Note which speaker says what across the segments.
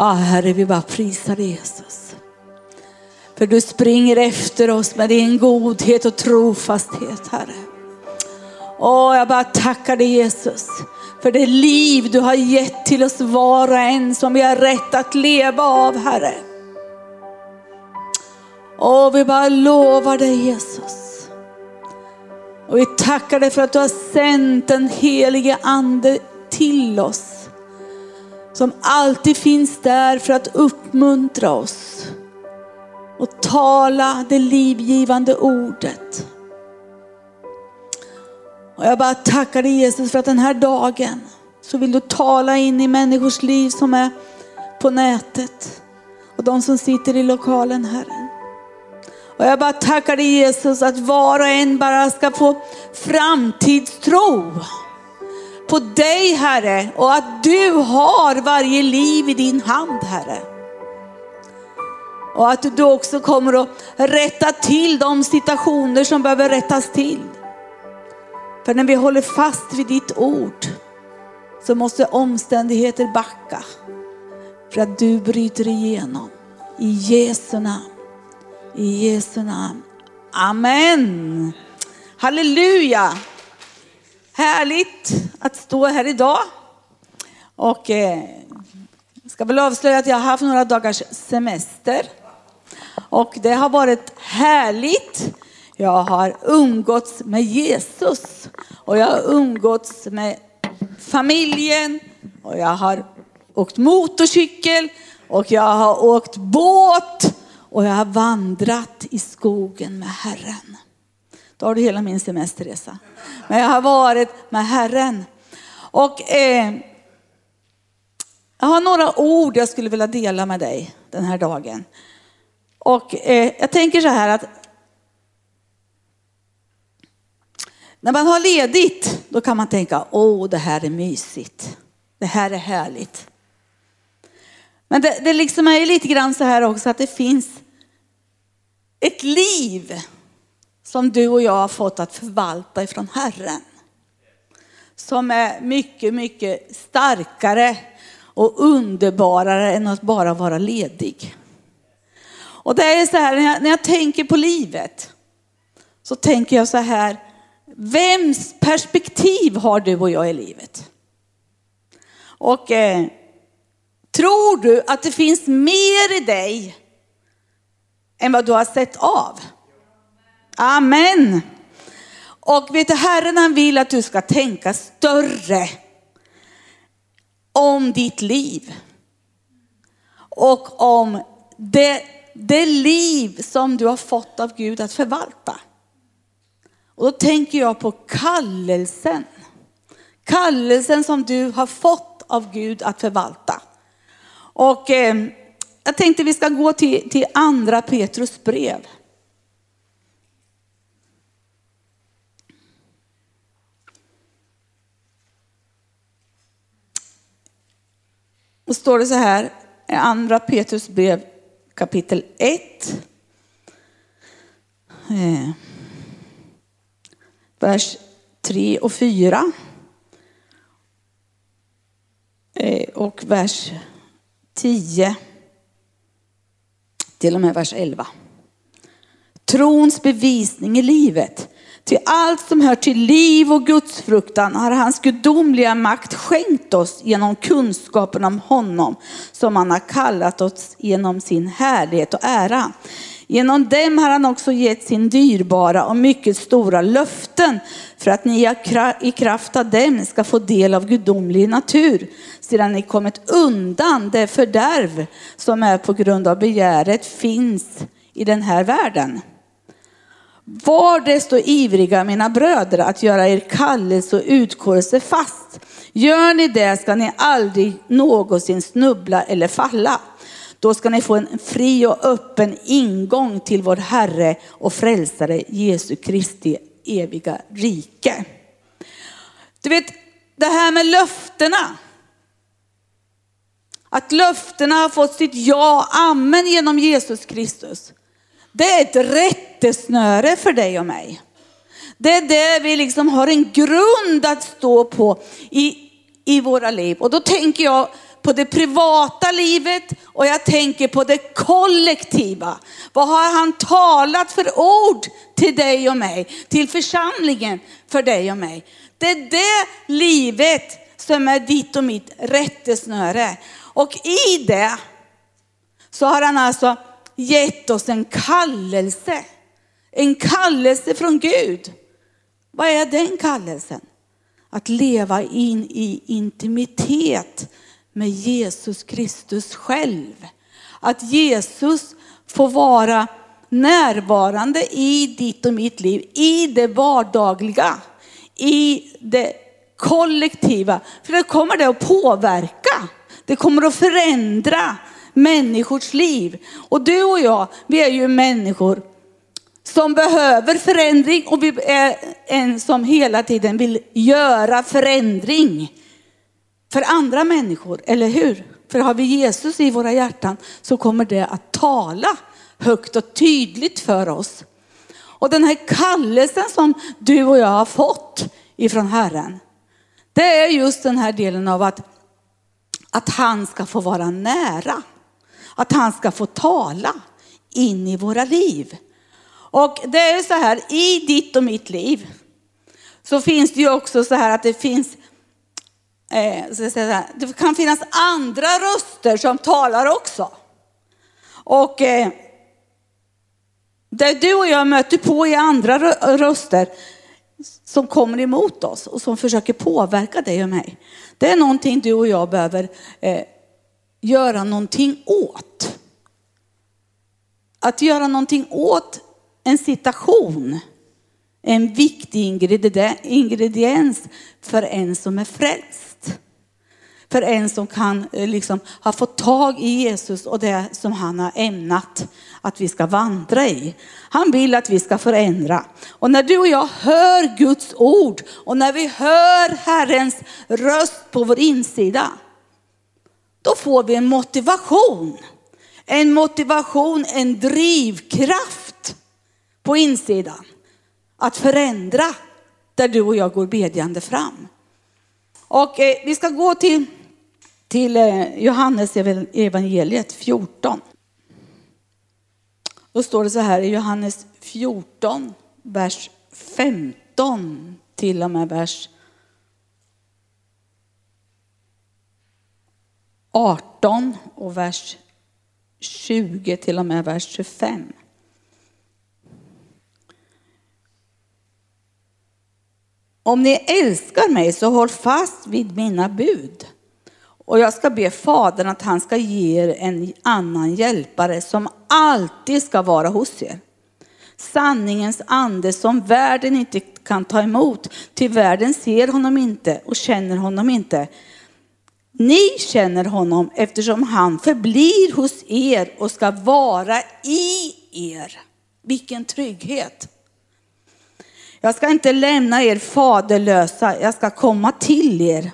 Speaker 1: Ja, Herre, vi bara prisar dig Jesus. För du springer efter oss med din godhet och trofasthet, Herre. Åh, jag bara tackar dig Jesus för det liv du har gett till oss var och en som vi har rätt att leva av, Herre. Åh, vi bara lovar dig Jesus. Och vi tackar dig för att du har sänt den helige ande till oss. Som alltid finns där för att uppmuntra oss. Och tala det livgivande ordet. Och jag bara tackar dig Jesus för att den här dagen så vill du tala in i människors liv som är på nätet. Och de som sitter i lokalen Herre. Och jag bara tackar dig Jesus att var och en bara ska få framtidstro på dig Herre och att du har varje liv i din hand Herre. Och att du också kommer att rätta till de situationer som behöver rättas till. För när vi håller fast vid ditt ord så måste omständigheter backa. För att du bryter igenom. I Jesu namn. I Jesu namn. Amen. Halleluja. Härligt att stå här idag. Och eh, ska väl avslöja att jag har haft några dagars semester. Och det har varit härligt. Jag har umgåtts med Jesus och jag har umgåtts med familjen och jag har åkt motorcykel och jag har åkt båt och jag har vandrat i skogen med Herren. Då har du hela min semesterresa. Men jag har varit med Herren. Och eh, jag har några ord jag skulle vilja dela med dig den här dagen. Och eh, jag tänker så här att När man har ledigt, då kan man tänka, åh det här är mysigt. Det här är härligt. Men det, det liksom är lite grann så här också att det finns ett liv som du och jag har fått att förvalta ifrån Herren. Som är mycket, mycket starkare och underbarare än att bara vara ledig. Och det är så här, när jag, när jag tänker på livet så tänker jag så här, Vems perspektiv har du och jag i livet? Och eh, tror du att det finns mer i dig än vad du har sett av? Amen. Och vet du, Herren han vill att du ska tänka större om ditt liv. Och om det, det liv som du har fått av Gud att förvalta. Och då tänker jag på kallelsen. Kallelsen som du har fått av Gud att förvalta. Och eh, jag tänkte vi ska gå till, till andra Petrus brev. Då står det så här, andra Petrus brev kapitel 1 eh, vers 3 och 4. Eh, och vers 10 till och med vers 11. Trons bevisning i livet. Till allt som hör till liv och gudsfruktan har hans gudomliga makt skänkt oss genom kunskapen om honom som han har kallat oss genom sin härlighet och ära. Genom dem har han också gett sin dyrbara och mycket stora löften för att ni i kraft av dem ska få del av gudomlig natur sedan ni kommit undan det fördärv som är på grund av begäret finns i den här världen. Var desto ivriga mina bröder att göra er kallelse och utkårelse fast. Gör ni det ska ni aldrig någonsin snubbla eller falla. Då ska ni få en fri och öppen ingång till vår Herre och frälsare Jesu Kristi eviga rike. Du vet, det här med löftena. Att löftena har fått sitt ja, amen genom Jesus Kristus. Det är ett rättesnöre för dig och mig. Det är det vi liksom har en grund att stå på i, i våra liv. Och då tänker jag på det privata livet och jag tänker på det kollektiva. Vad har han talat för ord till dig och mig, till församlingen för dig och mig? Det är det livet som är ditt och mitt rättesnöre. Och i det så har han alltså gett oss en kallelse. En kallelse från Gud. Vad är den kallelsen? Att leva in i intimitet med Jesus Kristus själv. Att Jesus får vara närvarande i ditt och mitt liv, i det vardagliga, i det kollektiva. För det kommer det att påverka. Det kommer att förändra människors liv. Och du och jag, vi är ju människor som behöver förändring och vi är en som hela tiden vill göra förändring för andra människor, eller hur? För har vi Jesus i våra hjärtan så kommer det att tala högt och tydligt för oss. Och den här kallelsen som du och jag har fått ifrån Herren, det är just den här delen av att, att han ska få vara nära. Att han ska få tala in i våra liv. Och det är så här, i ditt och mitt liv så finns det ju också så här att det finns eh, så det kan finnas andra röster som talar också. Och eh, det du och jag möter på i andra röster som kommer emot oss och som försöker påverka dig och mig. Det är någonting du och jag behöver eh, göra någonting åt. Att göra någonting åt en situation är en viktig ingrediens för en som är frälst. För en som kan eh, liksom ha fått tag i Jesus och det som han har ämnat att vi ska vandra i. Han vill att vi ska förändra. Och när du och jag hör Guds ord och när vi hör Herrens röst på vår insida, då får vi en motivation. En motivation, en drivkraft på insidan. Att förändra där du och jag går bedjande fram. Och eh, vi ska gå till, till eh, Johannes evangeliet 14. Då står det så här i Johannes 14, vers 15 till och med vers 18 och vers 20 till och med vers 25. Om ni älskar mig så håll fast vid mina bud. Och jag ska be Fadern att han ska ge er en annan hjälpare som alltid ska vara hos er. Sanningens ande som världen inte kan ta emot, till världen ser honom inte och känner honom inte. Ni känner honom eftersom han förblir hos er och ska vara i er. Vilken trygghet! Jag ska inte lämna er faderlösa, jag ska komma till er.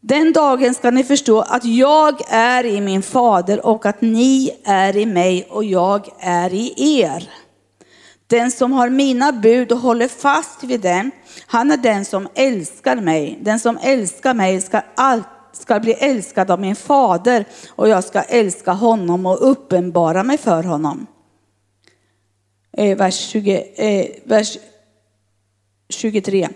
Speaker 1: Den dagen ska ni förstå att jag är i min fader och att ni är i mig och jag är i er. Den som har mina bud och håller fast vid dem, han är den som älskar mig. Den som älskar mig ska, alltid ska bli älskad av min fader och jag ska älska honom och uppenbara mig för honom. Eh, vers, 20, eh, vers 23.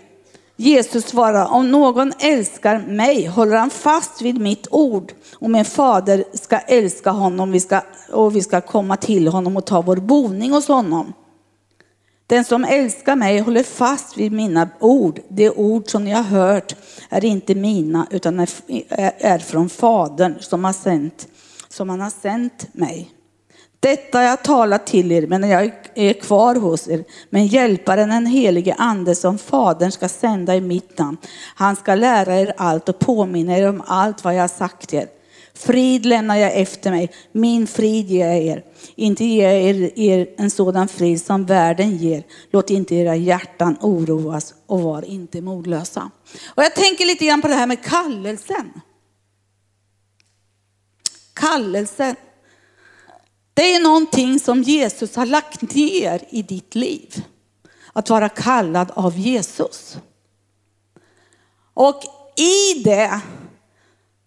Speaker 1: Jesus svarar, om någon älskar mig håller han fast vid mitt ord och min fader ska älska honom vi ska, och vi ska komma till honom och ta vår boning hos honom. Den som älskar mig håller fast vid mina ord. Det ord som ni har hört är inte mina utan är från Fadern som, har sänt, som han har sänt mig. Detta har jag talat till er, men jag är kvar hos er. Men hjälparen, den helige ande som Fadern ska sända i mitt namn, han ska lära er allt och påminna er om allt vad jag har sagt er. Frid lämnar jag efter mig, min frid ger jag er. Inte ger jag er, er en sådan frid som världen ger. Låt inte era hjärtan oroas och var inte modlösa. Och jag tänker lite grann på det här med kallelsen. Kallelsen. Det är någonting som Jesus har lagt ner i ditt liv. Att vara kallad av Jesus. Och i det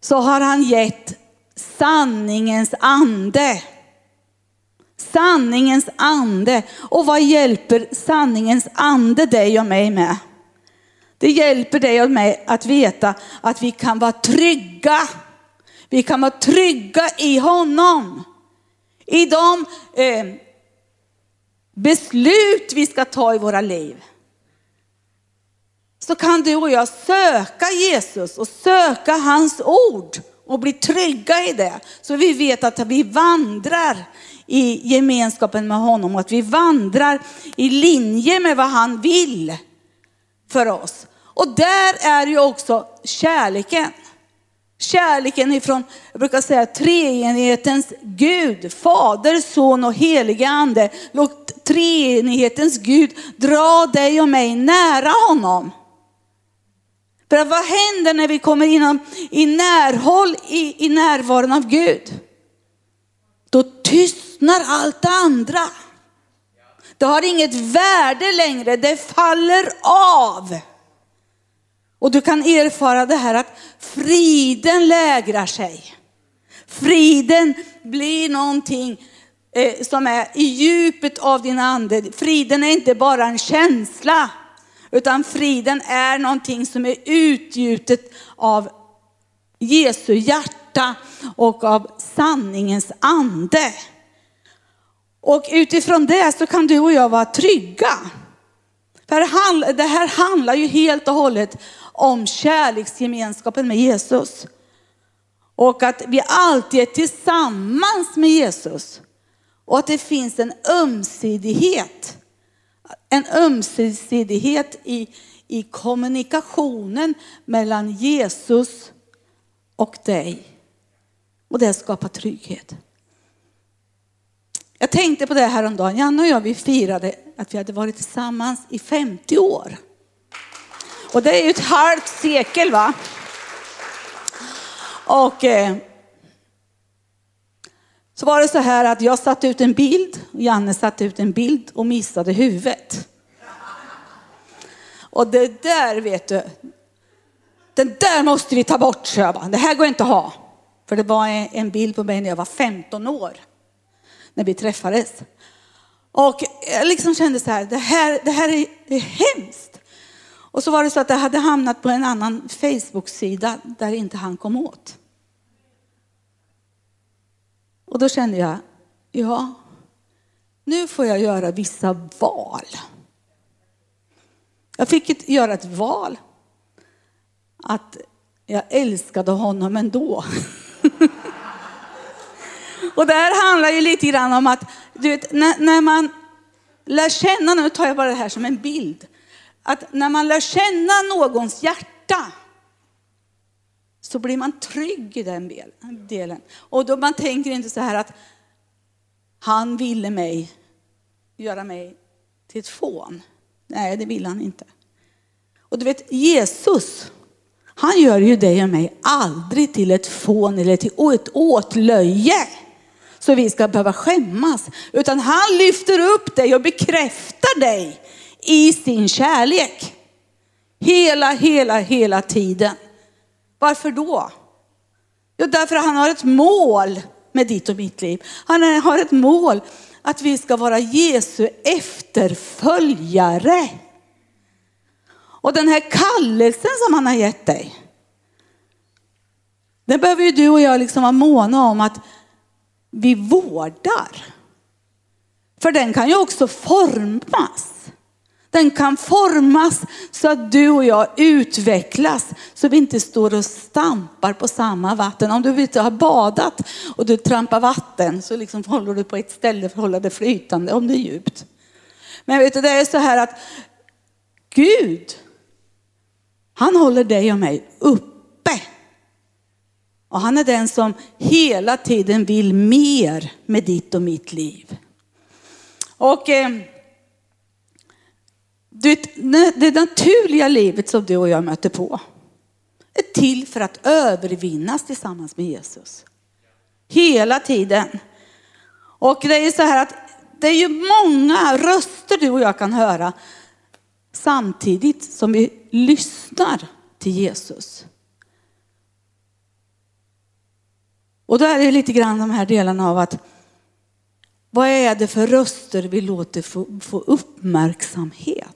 Speaker 1: så har han gett sanningens ande. Sanningens ande. Och vad hjälper sanningens ande dig och mig med? Det hjälper dig och mig att veta att vi kan vara trygga. Vi kan vara trygga i honom. I de eh, beslut vi ska ta i våra liv. Så kan du och jag söka Jesus och söka hans ord och bli trygga i det. Så vi vet att vi vandrar i gemenskapen med honom och att vi vandrar i linje med vad han vill för oss. Och där är ju också kärleken. Kärleken ifrån, jag brukar säga treenighetens Gud, Fader, Son och helige Ande. Låt treenighetens Gud dra dig och mig nära honom. För vad händer när vi kommer inom, i närhåll i, i närvaron av Gud? Då tystnar allt det andra. Det har inget värde längre, det faller av. Och du kan erfara det här att friden lägrar sig. Friden blir någonting eh, som är i djupet av din ande. Friden är inte bara en känsla, utan friden är någonting som är utgjutet av Jesu hjärta och av sanningens ande. Och utifrån det så kan du och jag vara trygga. För det här handlar ju helt och hållet om kärleksgemenskapen med Jesus. Och att vi alltid är tillsammans med Jesus. Och att det finns en ömsidighet. En ömsesidighet i, i kommunikationen mellan Jesus och dig. Och det skapar trygghet. Jag tänkte på det här om dagen. Janne och jag vi firade att vi hade varit tillsammans i 50 år. Och det är ju ett halvt sekel va. Och eh, så var det så här att jag satte ut en bild, och Janne satte ut en bild och missade huvudet. Och det där vet du, den där måste vi ta bort, så jag bara. Det här går inte att ha. För det var en bild på mig när jag var 15 år, när vi träffades. Och jag liksom kände så här, det här, det här är, är hemskt. Och så var det så att det hade hamnat på en annan Facebook-sida där inte han kom åt. Och då kände jag, ja, nu får jag göra vissa val. Jag fick göra ett val. Att jag älskade honom ändå. Och det här handlar ju lite grann om att, du vet, när, när man lär känna, nu tar jag bara det här som en bild, att när man lär känna någons hjärta så blir man trygg i den delen. Och då man tänker inte så här att han ville mig, göra mig till ett fån. Nej, det vill han inte. Och du vet, Jesus, han gör ju dig och mig aldrig till ett fån eller till ett åtlöje. Så vi ska behöva skämmas. Utan han lyfter upp dig och bekräftar dig i sin kärlek. Hela, hela, hela tiden. Varför då? Jo, därför att han har ett mål med ditt och mitt liv. Han har ett mål att vi ska vara Jesu efterföljare. Och den här kallelsen som han har gett dig, den behöver ju du och jag liksom vara måna om att vi vårdar. För den kan ju också formas. Den kan formas så att du och jag utvecklas så vi inte står och stampar på samma vatten. Om du inte har badat och du trampar vatten så liksom håller du på ett ställe för att hålla det flytande om det är djupt. Men vet du, det är så här att Gud, han håller dig och mig uppe. Och han är den som hela tiden vill mer med ditt och mitt liv. Och eh, det naturliga livet som du och jag möter på är till för att övervinnas tillsammans med Jesus. Hela tiden. Och det är så här att det är ju många röster du och jag kan höra samtidigt som vi lyssnar till Jesus. Och då är det lite grann de här delarna av att vad är det för röster vi låter få, få uppmärksamhet?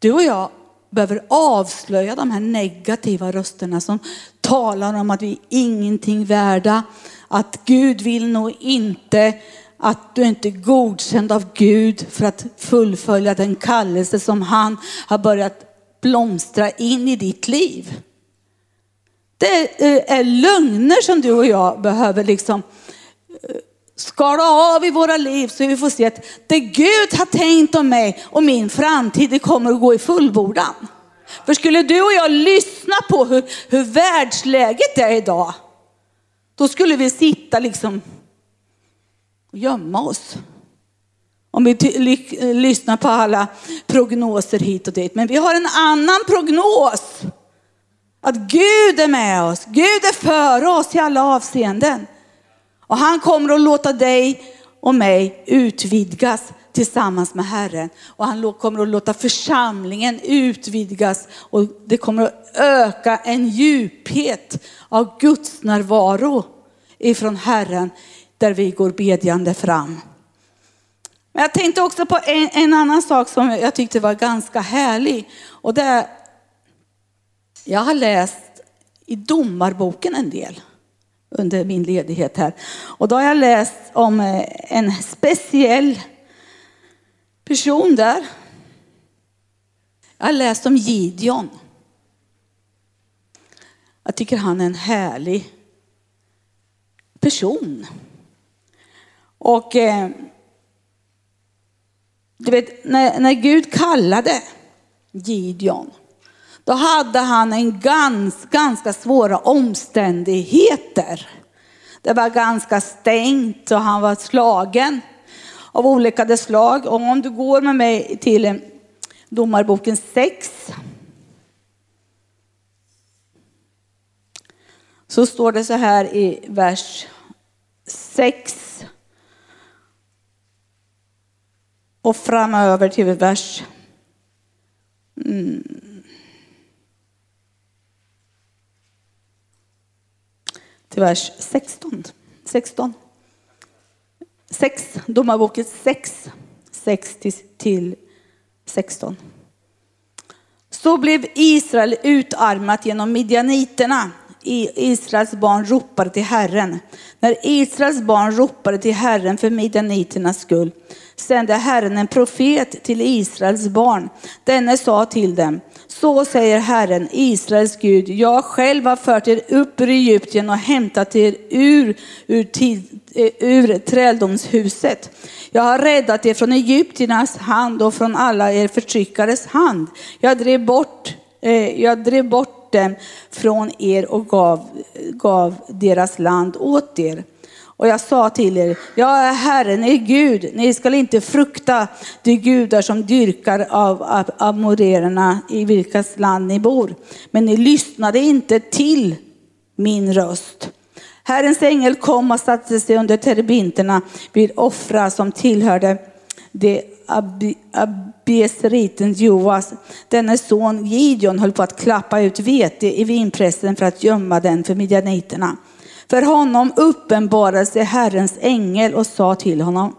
Speaker 1: Du och jag behöver avslöja de här negativa rösterna som talar om att vi är ingenting värda, att Gud vill nog inte att du inte är godkänd av Gud för att fullfölja den kallelse som han har börjat blomstra in i ditt liv. Det eh, är lögner som du och jag behöver liksom eh, skala av i våra liv så vi får se att det Gud har tänkt om mig och min framtid det kommer att gå i fullbordan. För skulle du och jag lyssna på hur, hur världsläget är idag, då skulle vi sitta liksom och gömma oss. Om vi lyssnar på alla prognoser hit och dit. Men vi har en annan prognos. Att Gud är med oss. Gud är för oss i alla avseenden. Och han kommer att låta dig och mig utvidgas tillsammans med Herren. Och han kommer att låta församlingen utvidgas och det kommer att öka en djuphet av Guds närvaro ifrån Herren där vi går bedjande fram. Men jag tänkte också på en, en, annan sak som jag tyckte var ganska härlig. Och det är, jag har läst i domarboken en del under min ledighet här. Och då har jag läst om eh, en speciell person där. Jag har läst om Gideon. Jag tycker han är en härlig person. Och eh, du vet, när, när Gud kallade Gideon, då hade han en gans, ganska svåra omständigheter. Det var ganska stängt och han var slagen av olika slag. Och om du går med mig till Domarboken 6. Så står det så här i vers 6 och framöver till vers mm, till vers 16. 16. 6, Domarboken 6, 6 till 16. Så blev Israel utarmat genom midjaniterna Israels barn ropade till Herren. När Israels barn ropade till Herren för midjaniternas skull sände Herren en profet till Israels barn. Denne sa till dem, så säger Herren, Israels Gud, jag själv har fört er upp ur Egypten och hämtat er ur, ur, tid, eh, ur träldomshuset. Jag har räddat er från egyptiernas hand och från alla er förtryckares hand. Jag drev bort, eh, jag drev bort dem från er och gav, gav deras land åt er. Och jag sa till er, jag är Herren, er Gud. Ni skall inte frukta de gudar som dyrkar av amorerna i vilkas land ni bor. Men ni lyssnade inte till min röst. Herrens ängel kom och satte sig under terbinterna vid offra som tillhörde de Abieseriten Joas, denne son Gideon höll på att klappa ut vete i vinpressen för att gömma den för midjaniterna. För honom uppenbarade sig Herrens ängel och sa till honom,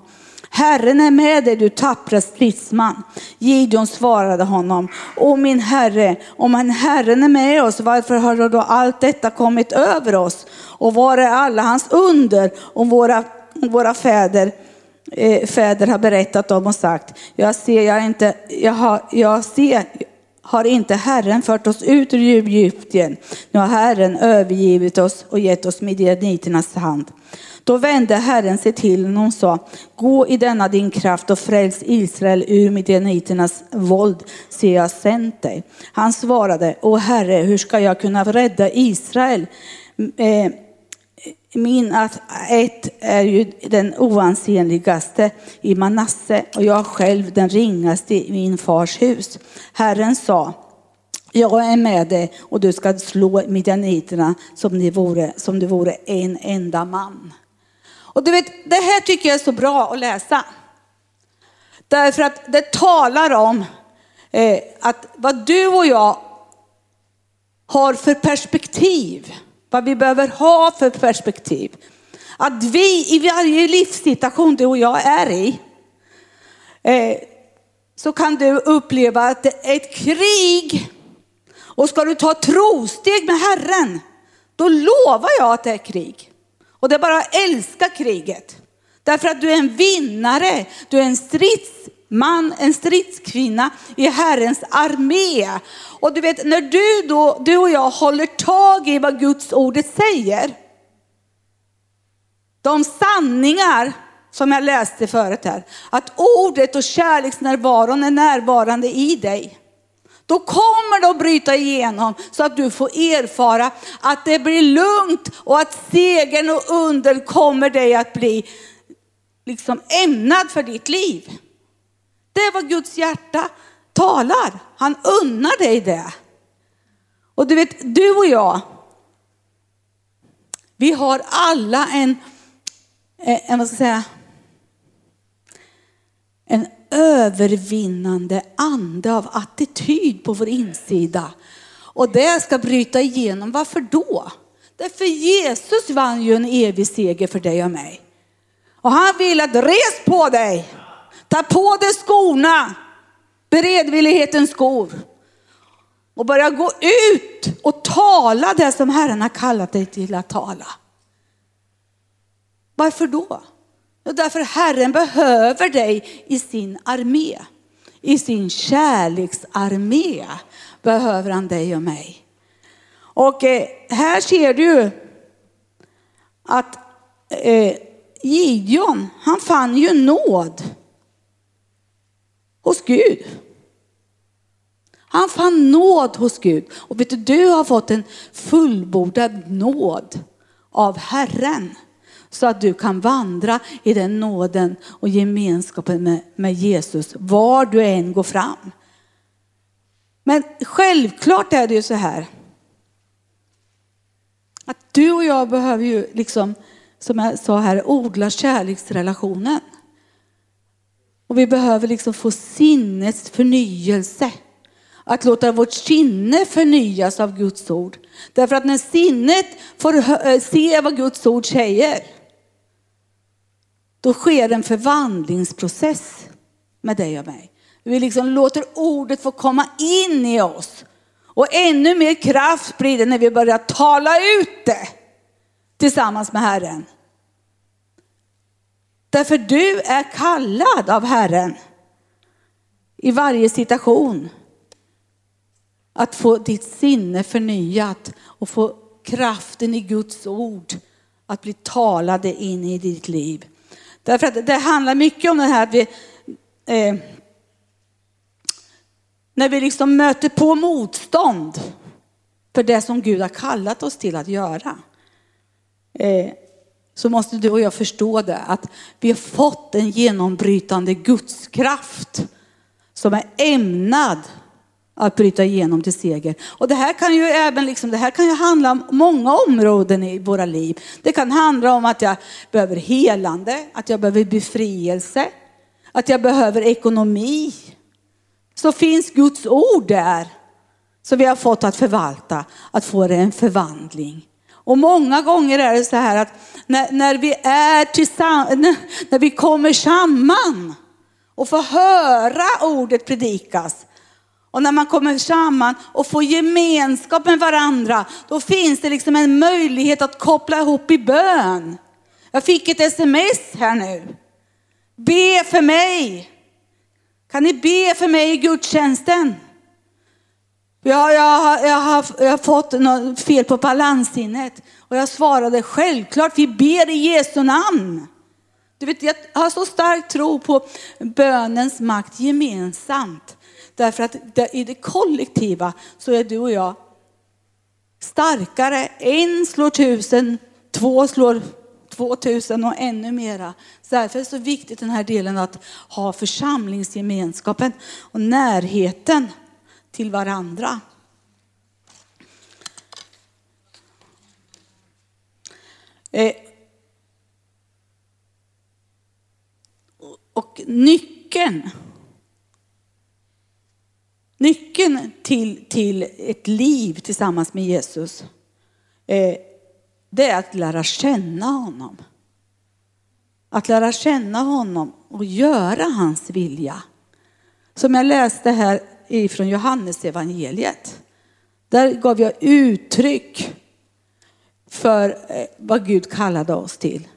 Speaker 1: Herren är med dig du tappra stridsman. Gideon svarade honom, O min herre, om Herren är med oss, varför har då allt detta kommit över oss? Och var är alla hans under om våra, våra fäder Eh, fäder har berättat om och sagt, jag ser, jag inte, jag har, jag ser, har inte Herren fört oss ut ur Egypten. Nu har Herren övergivit oss och gett oss midjaniternas hand. Då vände Herren sig till honom och sa, gå i denna din kraft och fräls Israel ur midjaniternas våld, se jag sänt dig. Han svarade, Åh Herre, hur ska jag kunna rädda Israel? Mm, eh, min ett är ju den oansenligaste i Manasse och jag själv den ringaste i min fars hus. Herren sa, jag är med dig och du ska slå midjaniterna som, ni vore, som du vore en enda man. Och du vet, det här tycker jag är så bra att läsa. Därför att det talar om eh, att vad du och jag har för perspektiv vad vi behöver ha för perspektiv. Att vi i varje livssituation du och jag är i, eh, så kan du uppleva att det är ett krig. Och ska du ta trosteg med Herren, då lovar jag att det är krig. Och det är bara att älska kriget. Därför att du är en vinnare, du är en man, en stridskvinna i Herrens armé. Och du vet, när du, då, du och jag håller tag i vad Guds ordet säger, de sanningar som jag läste förut här, att ordet och kärleksnärvaron är närvarande i dig. Då kommer det att bryta igenom så att du får erfara att det blir lugnt och att segern och under kommer dig att bli liksom ämnad för ditt liv. Det är vad Guds hjärta talar. Han unnar dig det. Och du vet, du och jag, vi har alla en, eh, en vad ska jag säga, en övervinnande ande av attityd på vår insida. Och det ska bryta igenom. Varför då? Därför Jesus vann ju en evig seger för dig och mig. Och han vill att res på dig. Ta på dig skorna. Beredvillighetens skor. Och börja gå ut och tala det som Herren har kallat dig till att tala. Varför då? Jo, därför Herren behöver dig i sin armé. I sin kärleksarmé behöver han dig och mig. Och eh, här ser du att eh, Gideon, han fann ju nåd hos Gud. Han fann nåd hos Gud. Och vet du, du har fått en fullbordad nåd av Herren. Så att du kan vandra i den nåden och gemenskapen med, med Jesus var du än går fram. Men självklart är det ju så här. Att du och jag behöver ju liksom som jag sa här, odla kärleksrelationen. Och vi behöver liksom få sinnets förnyelse. Att låta vårt sinne förnyas av Guds ord. Därför att när sinnet får eh, se vad Guds ord säger, då sker en förvandlingsprocess med dig och mig. Vi liksom låter ordet få komma in i oss. Och ännu mer kraft blir det när vi börjar tala ut det tillsammans med Herren. Därför du är kallad av Herren i varje situation. Att få ditt sinne förnyat och få kraften i Guds ord att bli talade in i ditt liv. Därför att det handlar mycket om det här att vi, eh, när vi liksom möter på motstånd för det som Gud har kallat oss till att göra. Eh, så måste du och jag förstå det, att vi har fått en genombrytande gudskraft som är ämnad att bryta igenom till seger. Och det här kan ju även liksom, det här kan ju handla om många områden i våra liv. Det kan handla om att jag behöver helande, att jag behöver befrielse, att jag behöver ekonomi. Så finns Guds ord där, som vi har fått att förvalta, att få en förvandling. Och många gånger är det så här att när, när vi är tillsammans, när vi kommer samman och får höra ordet predikas. Och när man kommer samman och får gemenskap med varandra, då finns det liksom en möjlighet att koppla ihop i bön. Jag fick ett sms här nu. Be för mig. Kan ni be för mig i gudstjänsten? Jag, jag, jag, har, jag har fått något fel på balanssinnet. Och jag svarade självklart, vi ber i Jesu namn. Du vet, jag har så stark tro på bönens makt gemensamt. Därför att i det kollektiva så är du och jag starkare. En slår tusen, två slår två tusen och ännu mera. Så därför är det så viktigt den här delen att ha församlingsgemenskapen och närheten till varandra. Eh, och nyckeln, nyckeln till, till ett liv tillsammans med Jesus, eh, det är att lära känna honom. Att lära känna honom och göra hans vilja. Som jag läste här ifrån Johannes evangeliet. Där gav jag uttryck för eh, vad Gud kallade oss till.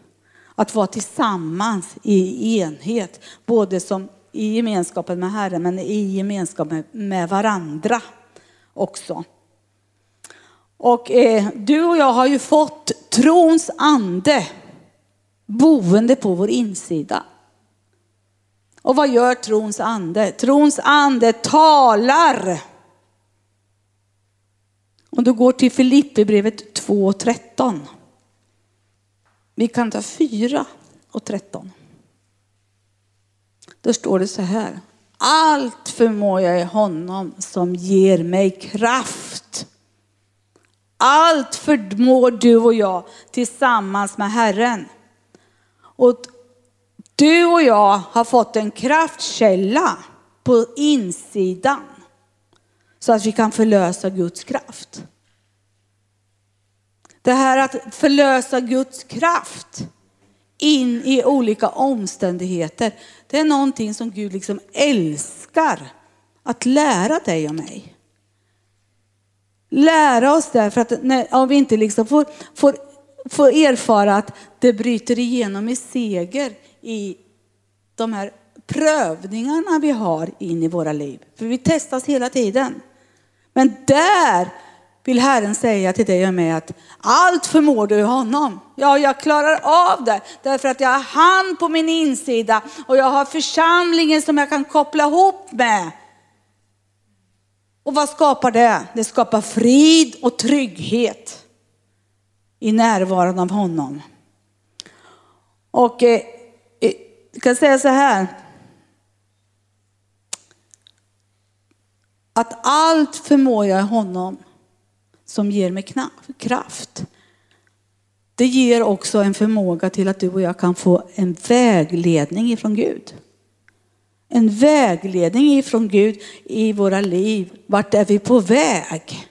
Speaker 1: Att vara tillsammans i enhet, både som i gemenskapen med Herren men i gemenskapen med varandra också. Och eh, du och jag har ju fått trons ande boende på vår insida. Och vad gör trons ande? Trons ande talar. Om du går till Filipperbrevet 2.13. Vi kan ta 4 och 13. Då står det så här. Allt förmår jag i honom som ger mig kraft. Allt förmår du och jag tillsammans med Herren. Och du och jag har fått en kraftkälla på insidan så att vi kan förlösa Guds kraft. Det här att förlösa Guds kraft in i olika omständigheter, det är någonting som Gud liksom älskar att lära dig och mig. Lära oss därför att när, om vi inte liksom får, får, får erfara att det bryter igenom i seger i de här prövningarna vi har in i våra liv. För vi testas hela tiden. Men där vill Herren säga till dig och mig att allt förmår du i honom. Ja, jag klarar av det därför att jag har han på min insida och jag har församlingen som jag kan koppla ihop med. Och vad skapar det? Det skapar frid och trygghet i närvaron av honom. Och eh, du kan säga så här. Att allt förmår jag honom som ger mig kraft. Det ger också en förmåga till att du och jag kan få en vägledning ifrån Gud. En vägledning ifrån Gud i våra liv. Vart är vi på väg?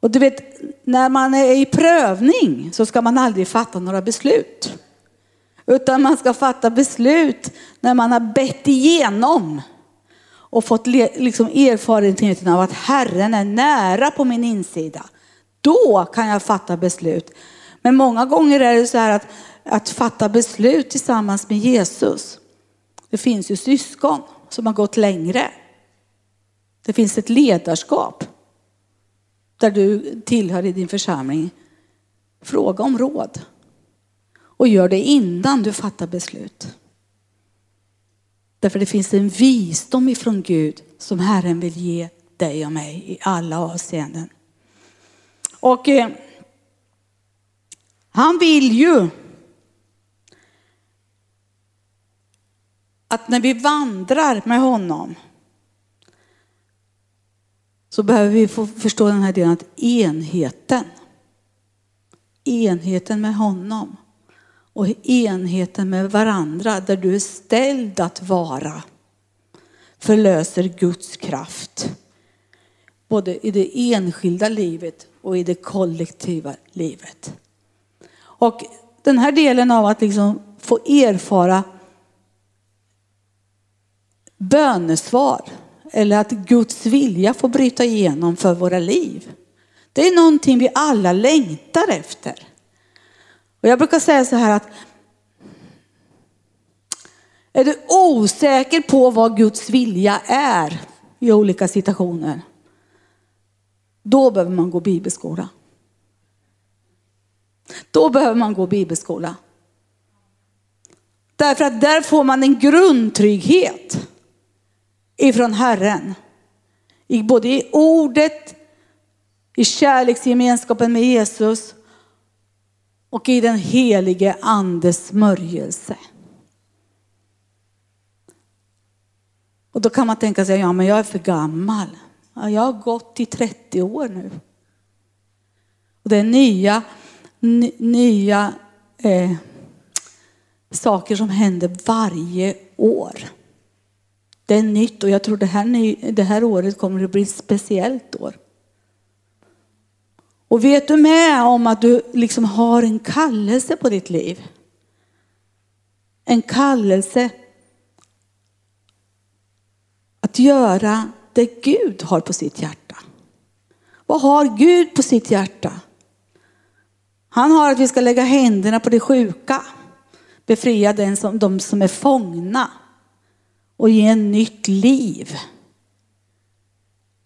Speaker 1: Och du vet, när man är i prövning så ska man aldrig fatta några beslut. Utan man ska fatta beslut när man har bett igenom och fått liksom erfarenheten av att Herren är nära på min insida. Då kan jag fatta beslut. Men många gånger är det så här att, att fatta beslut tillsammans med Jesus. Det finns ju syskon som har gått längre. Det finns ett ledarskap där du tillhör i din församling. Fråga om råd. Och gör det innan du fattar beslut. Därför det finns en visdom ifrån Gud som Herren vill ge dig och mig i alla avseenden. Och eh, han vill ju att när vi vandrar med honom så behöver vi få förstå den här delen att enheten, enheten med honom och enheten med varandra där du är ställd att vara förlöser Guds kraft. Både i det enskilda livet och i det kollektiva livet. Och den här delen av att liksom få erfara bönesvar eller att Guds vilja får bryta igenom för våra liv. Det är någonting vi alla längtar efter. Och jag brukar säga så här att är du osäker på vad Guds vilja är i olika situationer, då behöver man gå bibelskola. Då behöver man gå bibelskola. Därför att där får man en grundtrygghet ifrån Herren. I både i ordet, i kärleksgemenskapen med Jesus och i den helige andes smörjelse. Och då kan man tänka sig, ja men jag är för gammal. Ja, jag har gått i 30 år nu. Och det är nya, nya eh, saker som händer varje år. Det är nytt och jag tror det här, det här året kommer att bli ett speciellt år. Och vet du med om att du liksom har en kallelse på ditt liv? En kallelse att göra det Gud har på sitt hjärta. Vad har Gud på sitt hjärta? Han har att vi ska lägga händerna på de sjuka, befria den som, de som är fångna och ge en nytt liv.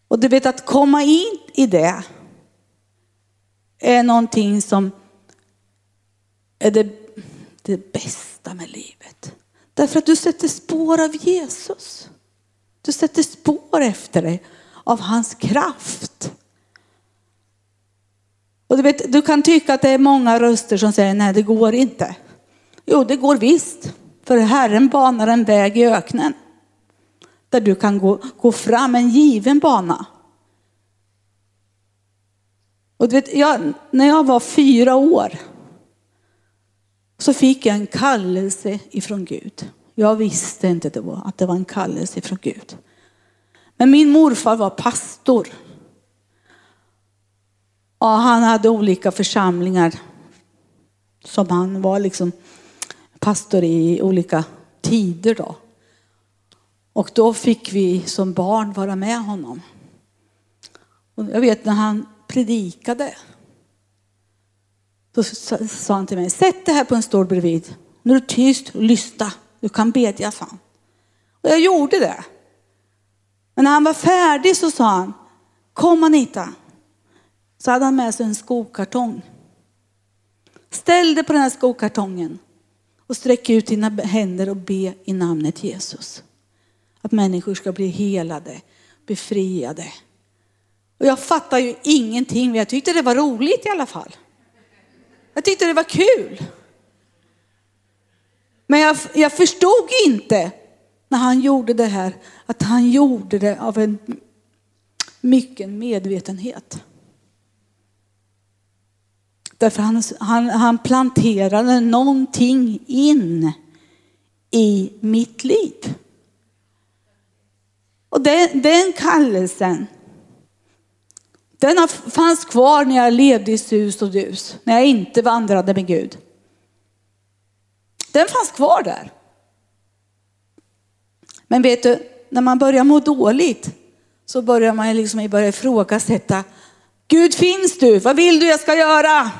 Speaker 1: Och du vet att komma in i det är någonting som är det, det bästa med livet. Därför att du sätter spår av Jesus. Du sätter spår efter dig av hans kraft. Och du, vet, du kan tycka att det är många röster som säger nej det går inte. Jo det går visst. För Herren banar en väg i öknen. Där du kan gå, gå fram en given bana. Och du vet, jag, när jag var fyra år så fick jag en kallelse ifrån Gud. Jag visste inte det var, att det var en kallelse ifrån Gud. Men min morfar var pastor. Och han hade olika församlingar som han var liksom pastor i olika tider då. Och då fick vi som barn vara med honom. Och jag vet när han predikade. Då sa han till mig, sätt dig här på en stol bredvid. Nu är du tyst och lyssna. Du kan bedja, sa han. Och jag gjorde det. Men när han var färdig så sa han, kom Anita. Så hade han med sig en skokartong. Ställ dig på den här skokartongen och sträck ut dina händer och be i namnet Jesus. Att människor ska bli helade, befriade. Och jag fattar ju ingenting, men jag tyckte det var roligt i alla fall. Jag tyckte det var kul. Men jag, jag förstod inte när han gjorde det här, att han gjorde det av en mycket medvetenhet. Därför han, han, han planterade någonting in i mitt liv. Och den, den kallelsen, den fanns kvar när jag levde i sus och dus, när jag inte vandrade med Gud. Den fanns kvar där. Men vet du, när man börjar må dåligt så börjar man liksom börja ifrågasätta. Gud finns du? Vad vill du jag ska göra?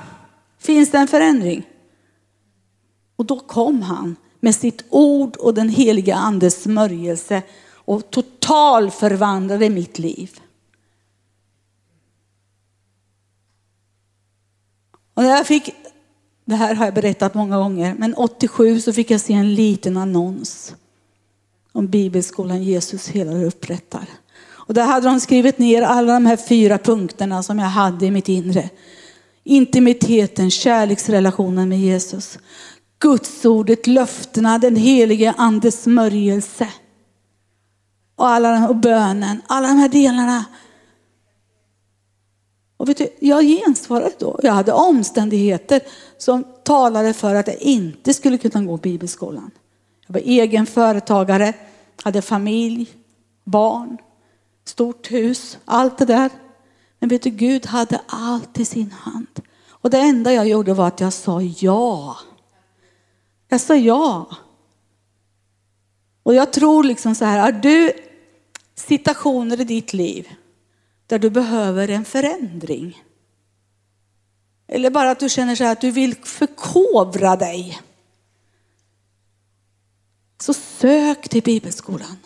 Speaker 1: Finns det en förändring? Och då kom han med sitt ord och den heliga andes smörjelse och total förvandlade mitt liv. Och när jag fick, det här har jag berättat många gånger, men 87 så fick jag se en liten annons om bibelskolan Jesus hela upprättar. Och där hade de skrivit ner alla de här fyra punkterna som jag hade i mitt inre. Intimiteten, kärleksrelationen med Jesus. Gudsordet, löftena, den helige andes smörjelse. Och, alla, och bönen, alla de här delarna. Och vet du, jag gensvarade då. Jag hade omständigheter som talade för att jag inte skulle kunna gå bibelskolan. Jag var egen företagare, hade familj, barn, stort hus, allt det där. Men vet du, Gud hade allt i sin hand. Och det enda jag gjorde var att jag sa ja. Jag sa ja. Och jag tror liksom så här, har du situationer i ditt liv där du behöver en förändring? Eller bara att du känner så här att du vill förkovra dig. Så sök till bibelskolan.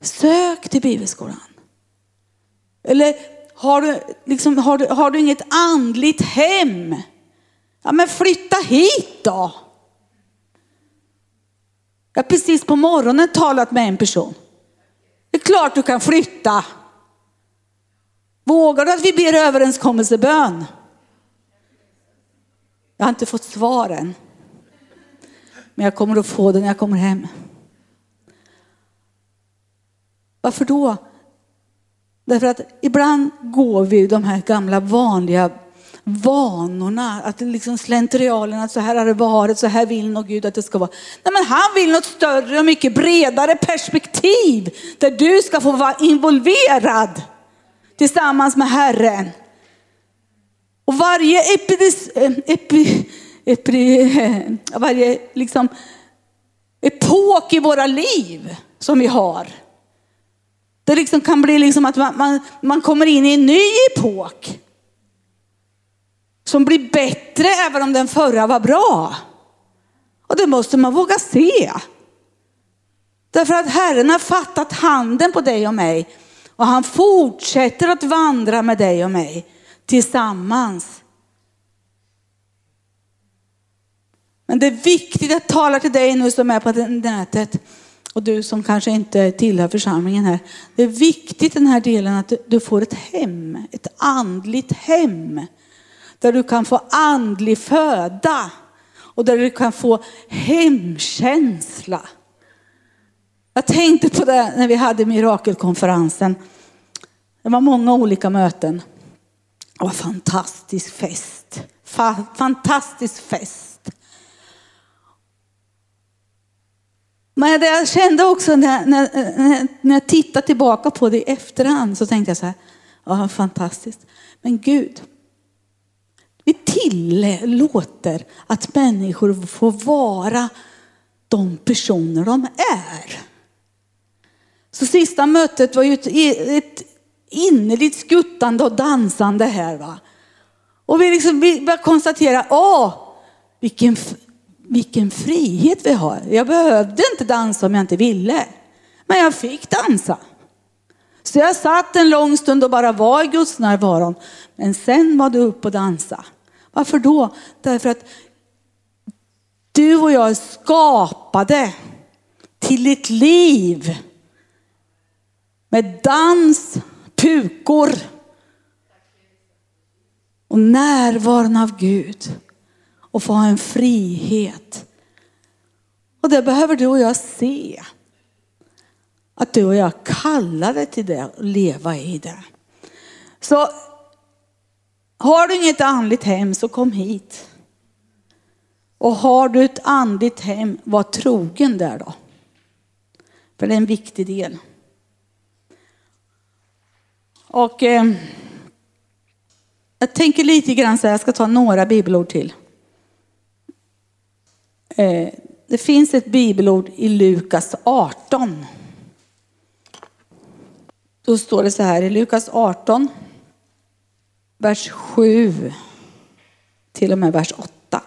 Speaker 1: Sök till bibelskolan. Eller har du, liksom, har du, har du inget andligt hem? Ja men flytta hit då. Jag har precis på morgonen talat med en person. Det är klart du kan flytta. Vågar du att vi ber överenskommelsebön? Jag har inte fått svar än. Men jag kommer att få det när jag kommer hem. Varför då? Därför att ibland går vi de här gamla vanliga vanorna, att liksom slentrialen, att så här har det varit, så här vill nog Gud att det ska vara. Nej men han vill något större och mycket bredare perspektiv där du ska få vara involverad tillsammans med Herren. Och varje epidis, eh, epi, epi, eh, varje liksom epok i våra liv som vi har. Det liksom kan bli liksom att man, man, man kommer in i en ny epok. Som blir bättre även om den förra var bra. Och det måste man våga se. Därför att Herren har fattat handen på dig och mig. Och han fortsätter att vandra med dig och mig tillsammans. Men det är viktigt att tala till dig nu som är på nätet och du som kanske inte tillhör församlingen här. Det är viktigt den här delen att du får ett hem, ett andligt hem. Där du kan få andlig föda och där du kan få hemkänsla. Jag tänkte på det när vi hade mirakelkonferensen. Det var många olika möten. Det var fantastisk fest. fantastisk fest. Men det jag kände också när, när, när jag tittade tillbaka på det i efterhand så tänkte jag så här, ja fantastiskt. Men Gud, tillåter att människor får vara de personer de är. Så sista mötet var ju ett, ett innerligt skuttande och dansande här. Va? Och vi, liksom, vi började konstatera, åh, vilken, vilken frihet vi har. Jag behövde inte dansa om jag inte ville. Men jag fick dansa. Så jag satt en lång stund och bara var i Guds närvaron. Men sen var det upp och dansa. Varför då? Därför att du och jag är skapade till ett liv med dans, pukor och närvaron av Gud och få ha en frihet. Och det behöver du och jag se. Att du och jag kallade till det och leva i det. Så har du inget andligt hem så kom hit. Och har du ett andligt hem, var trogen där då. För det är en viktig del. Och eh, jag tänker lite grann så här, jag ska ta några bibelord till. Eh, det finns ett bibelord i Lukas 18. Då står det så här i Lukas 18, vers 7 till och med vers 8.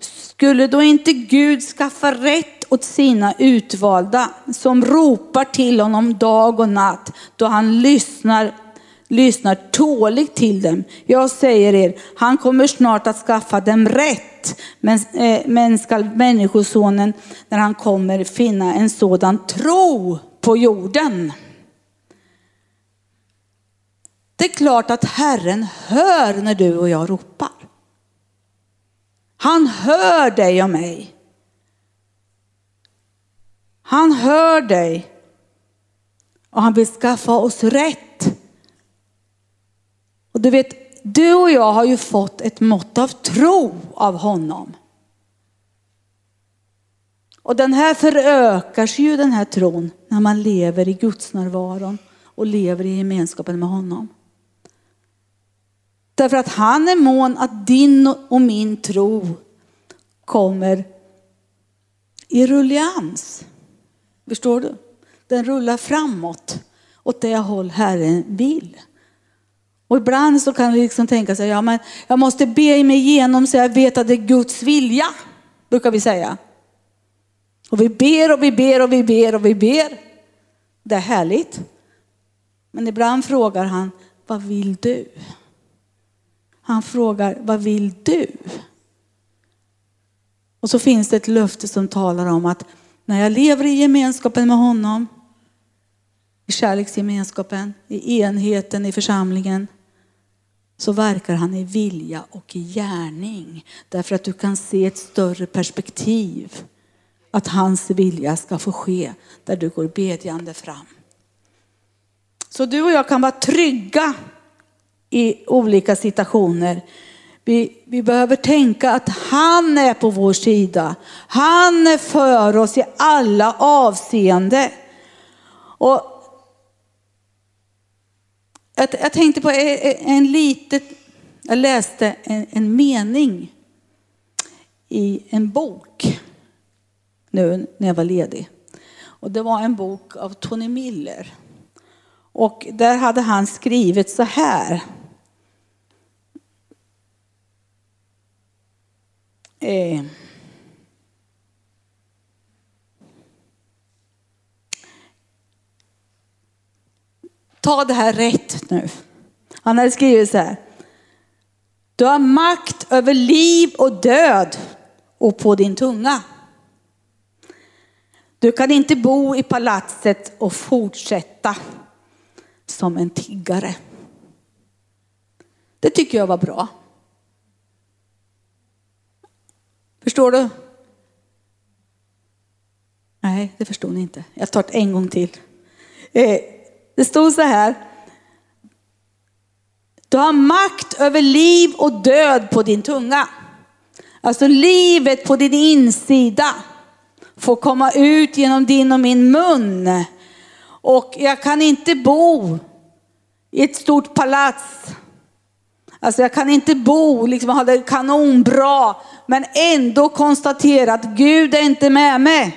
Speaker 1: Skulle då inte Gud skaffa rätt åt sina utvalda som ropar till honom dag och natt då han lyssnar, lyssnar tåligt till dem. Jag säger er, han kommer snart att skaffa dem rätt. Men, eh, men skall människosonen när han kommer finna en sådan tro på jorden? Det är klart att Herren hör när du och jag ropar. Han hör dig och mig. Han hör dig och han vill skaffa oss rätt. Och du vet, du och jag har ju fått ett mått av tro av honom. Och den här förökar sig ju den här tron när man lever i Guds närvaron och lever i gemenskapen med honom. Därför att han är mån att din och min tro kommer i rullians. Förstår du? Den rullar framåt åt det håll Herren vill. Och ibland så kan vi liksom tänka sig, ja men jag måste be mig igenom så jag vet att det är Guds vilja, brukar vi säga. Och vi ber och vi ber och vi ber och vi ber. Det är härligt. Men ibland frågar han, vad vill du? Han frågar, vad vill du? Och så finns det ett löfte som talar om att när jag lever i gemenskapen med honom, i kärleksgemenskapen, i enheten i församlingen, så verkar han i vilja och i gärning. Därför att du kan se ett större perspektiv. Att hans vilja ska få ske där du går bedjande fram. Så du och jag kan vara trygga i olika situationer. Vi, vi behöver tänka att han är på vår sida. Han är för oss i alla avseende. Och jag, jag tänkte på en, en litet, jag läste en, en mening i en bok nu när jag var ledig. Och det var en bok av Tony Miller. Och där hade han skrivit så här. Eh. Ta det här rätt nu. Han hade skrivit så här. Du har makt över liv och död och på din tunga. Du kan inte bo i palatset och fortsätta som en tiggare. Det tycker jag var bra. Förstår du? Nej, det förstod ni inte. Jag tar det en gång till. Eh, det stod så här. Du har makt över liv och död på din tunga. Alltså livet på din insida får komma ut genom din och min mun. Och jag kan inte bo i ett stort palats. Alltså jag kan inte bo, liksom ha det kanonbra, men ändå konstatera att Gud är inte med mig.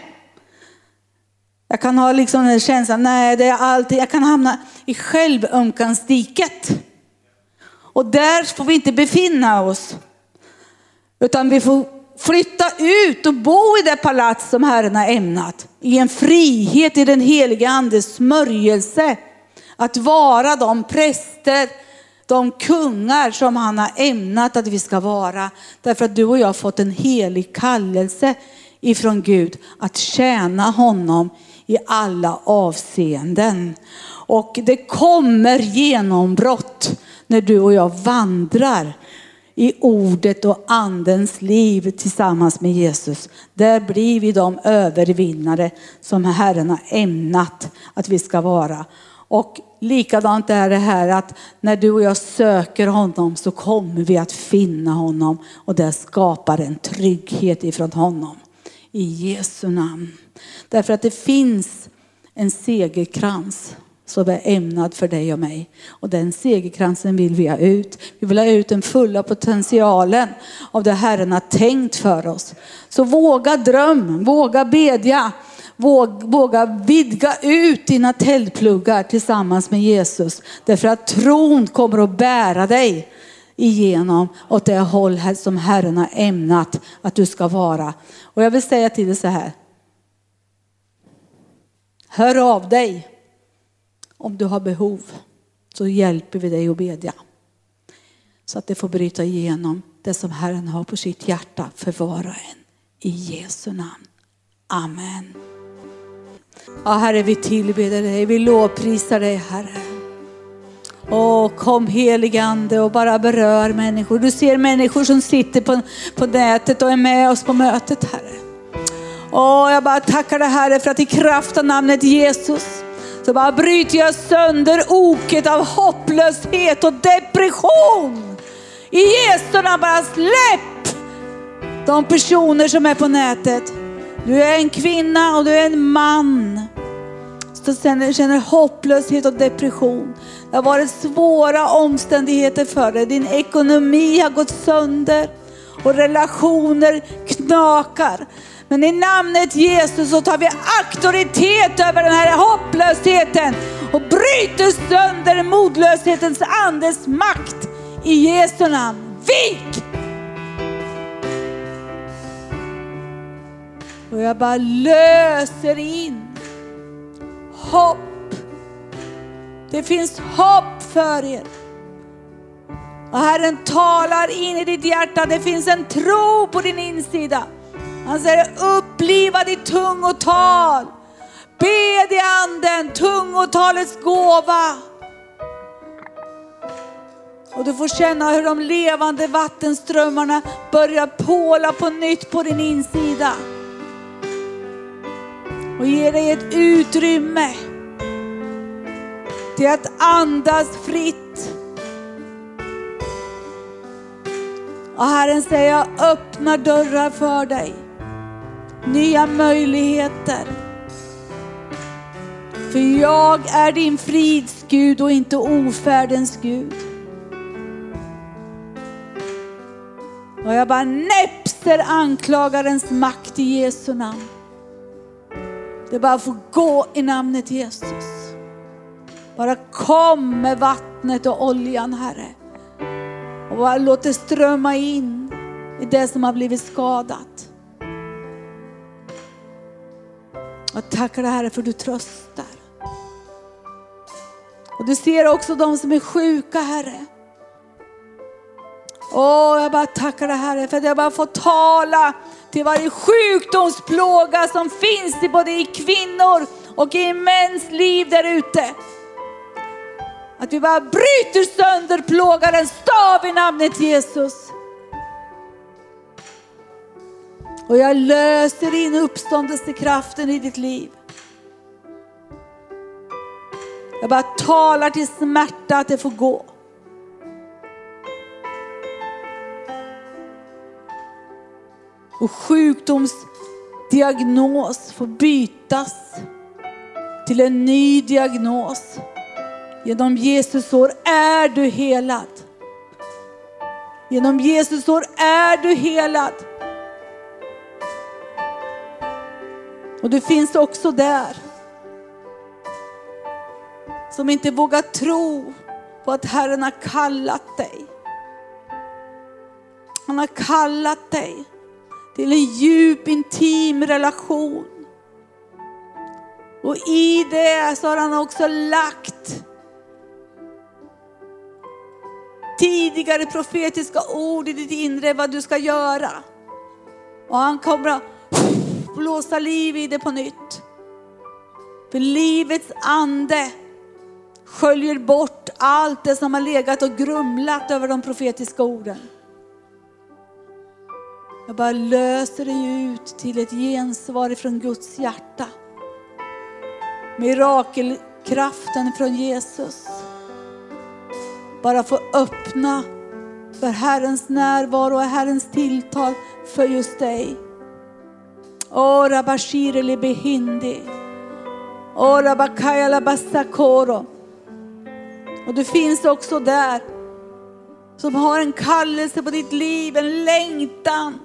Speaker 1: Jag kan ha liksom den känslan, nej det är alltid, jag kan hamna i självömkansdiket. Och där får vi inte befinna oss. Utan vi får flytta ut och bo i det palats som Herren har ämnat. I en frihet i den heliga andes smörjelse. Att vara de präster, de kungar som han har ämnat att vi ska vara. Därför att du och jag har fått en helig kallelse ifrån Gud att tjäna honom i alla avseenden. Och det kommer genombrott när du och jag vandrar i ordet och andens liv tillsammans med Jesus. Där blir vi de övervinnare som Herren har ämnat att vi ska vara. Och likadant är det här att när du och jag söker honom så kommer vi att finna honom och det skapar en trygghet ifrån honom. I Jesu namn. Därför att det finns en segerkrans som är ämnad för dig och mig. Och den segerkransen vill vi ha ut. Vi vill ha ut den fulla potentialen av det Herren har tänkt för oss. Så våga dröm, våga bedja, våga vidga ut dina tältpluggar tillsammans med Jesus. Därför att tron kommer att bära dig igenom åt det håll som Herren har ämnat att du ska vara. Och jag vill säga till dig så här. Hör av dig om du har behov så hjälper vi dig att bedja. Så att det får bryta igenom det som Herren har på sitt hjärta för var och en. I Jesu namn. Amen. Ja, Herre, vi tillber dig, vi lovprisar dig, Herre. Åh, kom heligande och bara berör människor. Du ser människor som sitter på, på nätet och är med oss på mötet, Herre. Åh, jag bara tackar dig, Herre, för att i kraft av namnet Jesus så bara bryter jag sönder oket av hopplöshet och depression. I Jesu namn bara släpp de personer som är på nätet. Du är en kvinna och du är en man som känner hopplöshet och depression. Det har varit svåra omständigheter för dig. Din ekonomi har gått sönder och relationer knakar. Men i namnet Jesus så tar vi auktoritet över den här hopplösheten och bryter sönder modlöshetens andes makt i Jesu namn. Vik! Och jag bara löser in hopp. Det finns hopp för er. Och Herren talar in i ditt hjärta. Det finns en tro på din insida. Han säger uppliva ditt tungotal. Bed i anden, tungotalets gåva. Och du får känna hur de levande vattenströmmarna börjar påla på nytt på din insida. Och ge dig ett utrymme till att andas fritt. Och Herren säger, jag öppnar dörrar för dig nya möjligheter. För jag är din frids Gud och inte ofärdens Gud. Och jag bara näpser anklagarens makt i Jesu namn. Det bara får gå i namnet Jesus. Bara kom med vattnet och oljan Herre. Och bara låt det strömma in i det som har blivit skadat. Jag tackar dig Herre för du tröstar. Och du ser också de som är sjuka Herre. Åh, jag bara tackar dig Herre för att jag bara får tala till varje sjukdomsplåga som finns i både i kvinnor och i mäns liv där ute. Att vi bara bryter sönder plågarens stav i namnet Jesus. Och jag löser in uppståndelsekraften i ditt liv. Jag bara talar till smärta att det får gå. Och sjukdomsdiagnos får bytas till en ny diagnos. Genom Jesus år är du helad. Genom Jesus år är du helad. Och du finns också där. Som inte vågar tro på att Herren har kallat dig. Han har kallat dig till en djup intim relation. Och i det så har han också lagt tidigare profetiska ord i ditt inre vad du ska göra. Och han kommer att blåsa liv i det på nytt. För livets ande sköljer bort allt det som har legat och grumlat över de profetiska orden. Jag bara löser dig ut till ett gensvar ifrån Guds hjärta. Mirakelkraften från Jesus. Bara få öppna för Herrens närvaro och Herrens tilltal för just dig. Ora bashire le behindi. Ora bakaya basakoro. Och du finns också där som har en kallelse på ditt liv, en längtan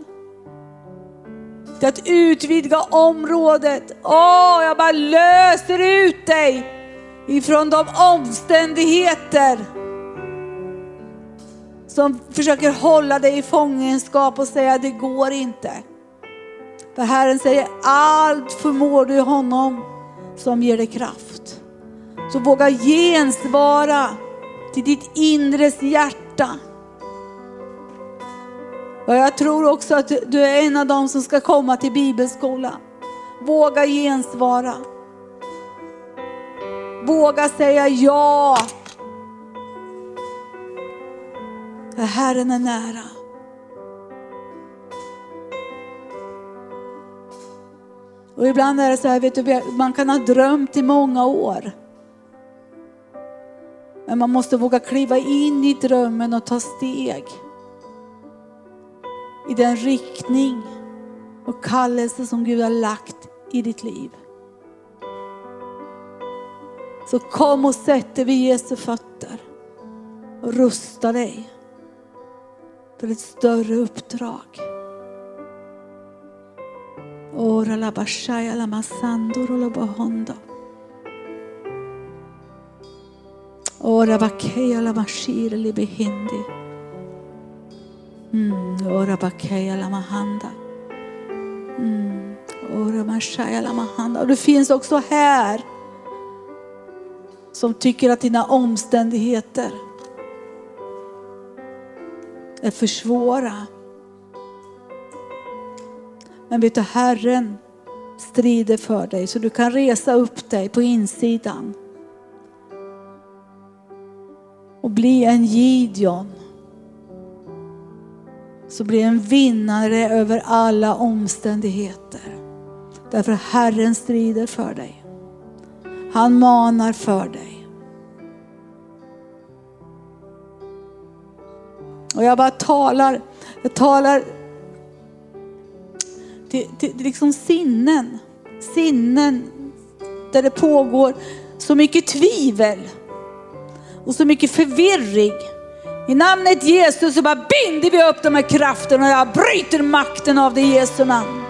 Speaker 1: till att utvidga området. Åh, jag bara löser ut dig ifrån de omständigheter som försöker hålla dig i fångenskap och säga det går inte. För Herren säger allt förmår du honom som ger dig kraft. Så våga gensvara till ditt inres hjärta. Och jag tror också att du är en av dem som ska komma till bibelskolan. Våga gensvara. Våga säga ja. För Herren är nära. Och ibland är det så här, vet du, man kan ha drömt i många år. Men man måste våga kliva in i drömmen och ta steg i den riktning och kallelse som Gud har lagt i ditt liv. Så kom och sätt dig vid Jesu fötter och rusta dig för ett större uppdrag. Ora la bashaya la masandoro la bahondo. Ora bakeya la mashir li behindi. Mm, ora bakaya la mahanda. Mm, ora mashaya la mahanda. Och du finns också här som tycker att dina omständigheter är för svåra. Men vet du, Herren strider för dig så du kan resa upp dig på insidan. Och bli en Gideon. Så blir en vinnare över alla omständigheter. Därför Herren strider för dig. Han manar för dig. Och jag bara talar, jag talar till, till, till liksom sinnen. Sinnen där det pågår så mycket tvivel. och så mycket förvirring. I namnet Jesus så bara binder vi upp de här krafterna och jag bryter makten av det i Jesu namn.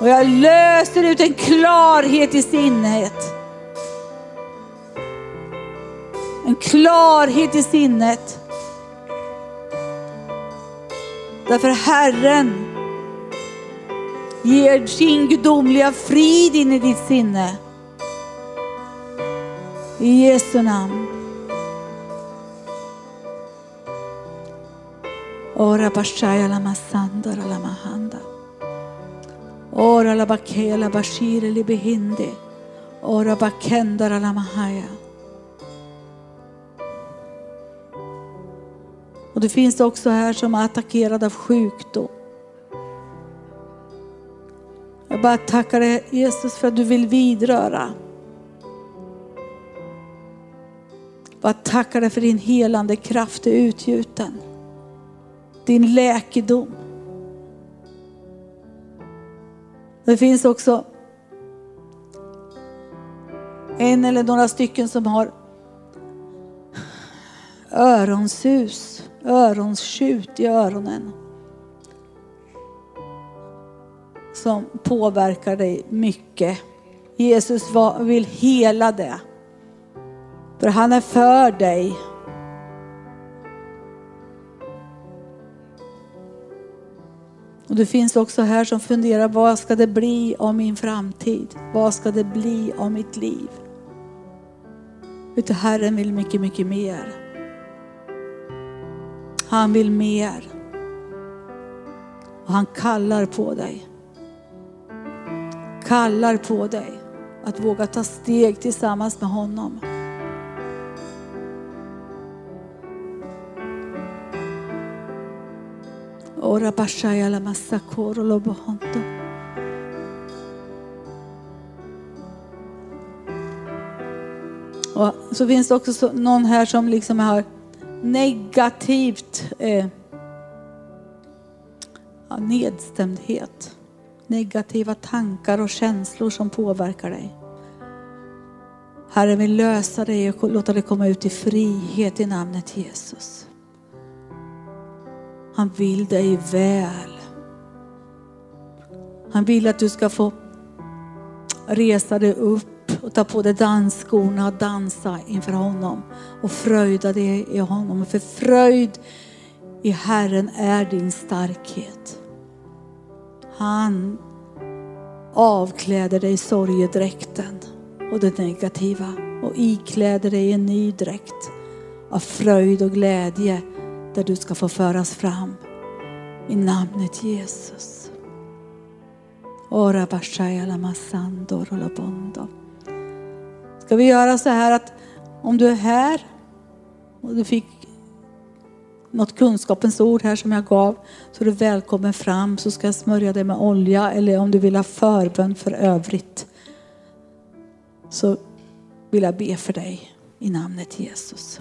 Speaker 1: Och jag löser ut en klarhet i sinnet. En klarhet i sinnet. Därför Herren ger sin gudomliga frid in i ditt sinne. I Jesu namn. Ora bashaya la masandara la mahanda. Ora la bakea la bashire li behinde. Ora bakendara la mahaya. Och det finns också här som är attackerad av sjukdom. Jag bara tackar dig Jesus för att du vill vidröra. Jag bara tackar dig för din helande kraft är utgjuten. Din läkedom. Det finns också en eller några stycken som har öronsus, öronskjut i öronen. Som påverkar dig mycket. Jesus vill hela det. För han är för dig. Och det finns också här som funderar, vad ska det bli av min framtid? Vad ska det bli av mitt liv? Vet du, Herren vill mycket, mycket mer. Han vill mer. Och han kallar på dig. Kallar på dig att våga ta steg tillsammans med honom. Ora bashaya la massakoro lo bohonto. Och så finns det också någon här som liksom har negativt eh, ja, nedstämdhet. Negativa tankar och känslor som påverkar dig. Herren vill lösa dig och låta dig komma ut i frihet i namnet Jesus. Han vill dig väl. Han vill att du ska få resa dig upp och ta på dig dansskorna och dansa inför honom och fröjda dig i honom. För fröjd i Herren är din starkhet. Han avkläder dig sorgedräkten och det negativa och ikläder dig en ny dräkt av fröjd och glädje där du ska få föras fram i namnet Jesus. Ora bashaya masando. Ska vi göra så här att om du är här och du fick något kunskapens ord här som jag gav så är du välkommen fram så ska jag smörja dig med olja eller om du vill ha förbön för övrigt så vill jag be för dig i namnet Jesus.